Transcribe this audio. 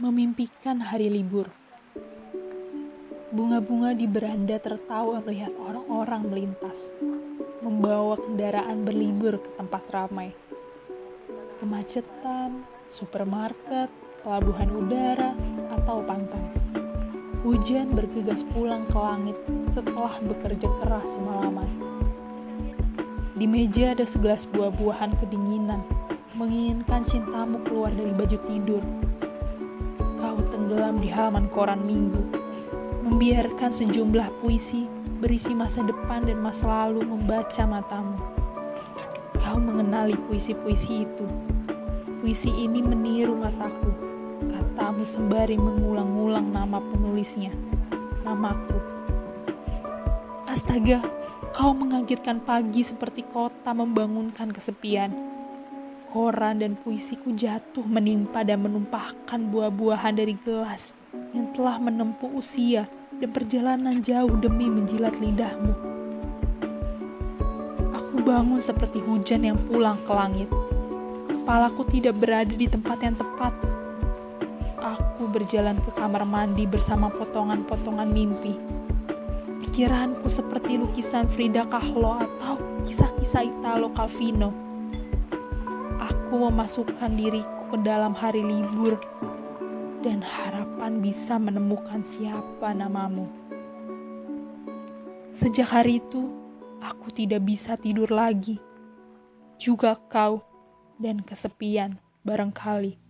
memimpikan hari libur. Bunga-bunga di beranda tertawa melihat orang-orang melintas, membawa kendaraan berlibur ke tempat ramai. Kemacetan, supermarket, pelabuhan udara, atau pantai. Hujan bergegas pulang ke langit setelah bekerja keras semalaman. Di meja ada segelas buah-buahan kedinginan, menginginkan cintamu keluar dari baju tidur kau tenggelam di halaman koran minggu, membiarkan sejumlah puisi berisi masa depan dan masa lalu membaca matamu. Kau mengenali puisi-puisi itu. Puisi ini meniru mataku. Katamu sembari mengulang-ulang nama penulisnya. Namaku. Astaga, kau mengagetkan pagi seperti kota membangunkan kesepian koran dan puisiku jatuh menimpa dan menumpahkan buah-buahan dari gelas yang telah menempuh usia dan perjalanan jauh demi menjilat lidahmu. Aku bangun seperti hujan yang pulang ke langit. Kepalaku tidak berada di tempat yang tepat. Aku berjalan ke kamar mandi bersama potongan-potongan mimpi. Pikiranku seperti lukisan Frida Kahlo atau kisah-kisah Italo Calvino aku memasukkan diriku ke dalam hari libur dan harapan bisa menemukan siapa namamu. Sejak hari itu, aku tidak bisa tidur lagi. Juga kau dan kesepian barangkali.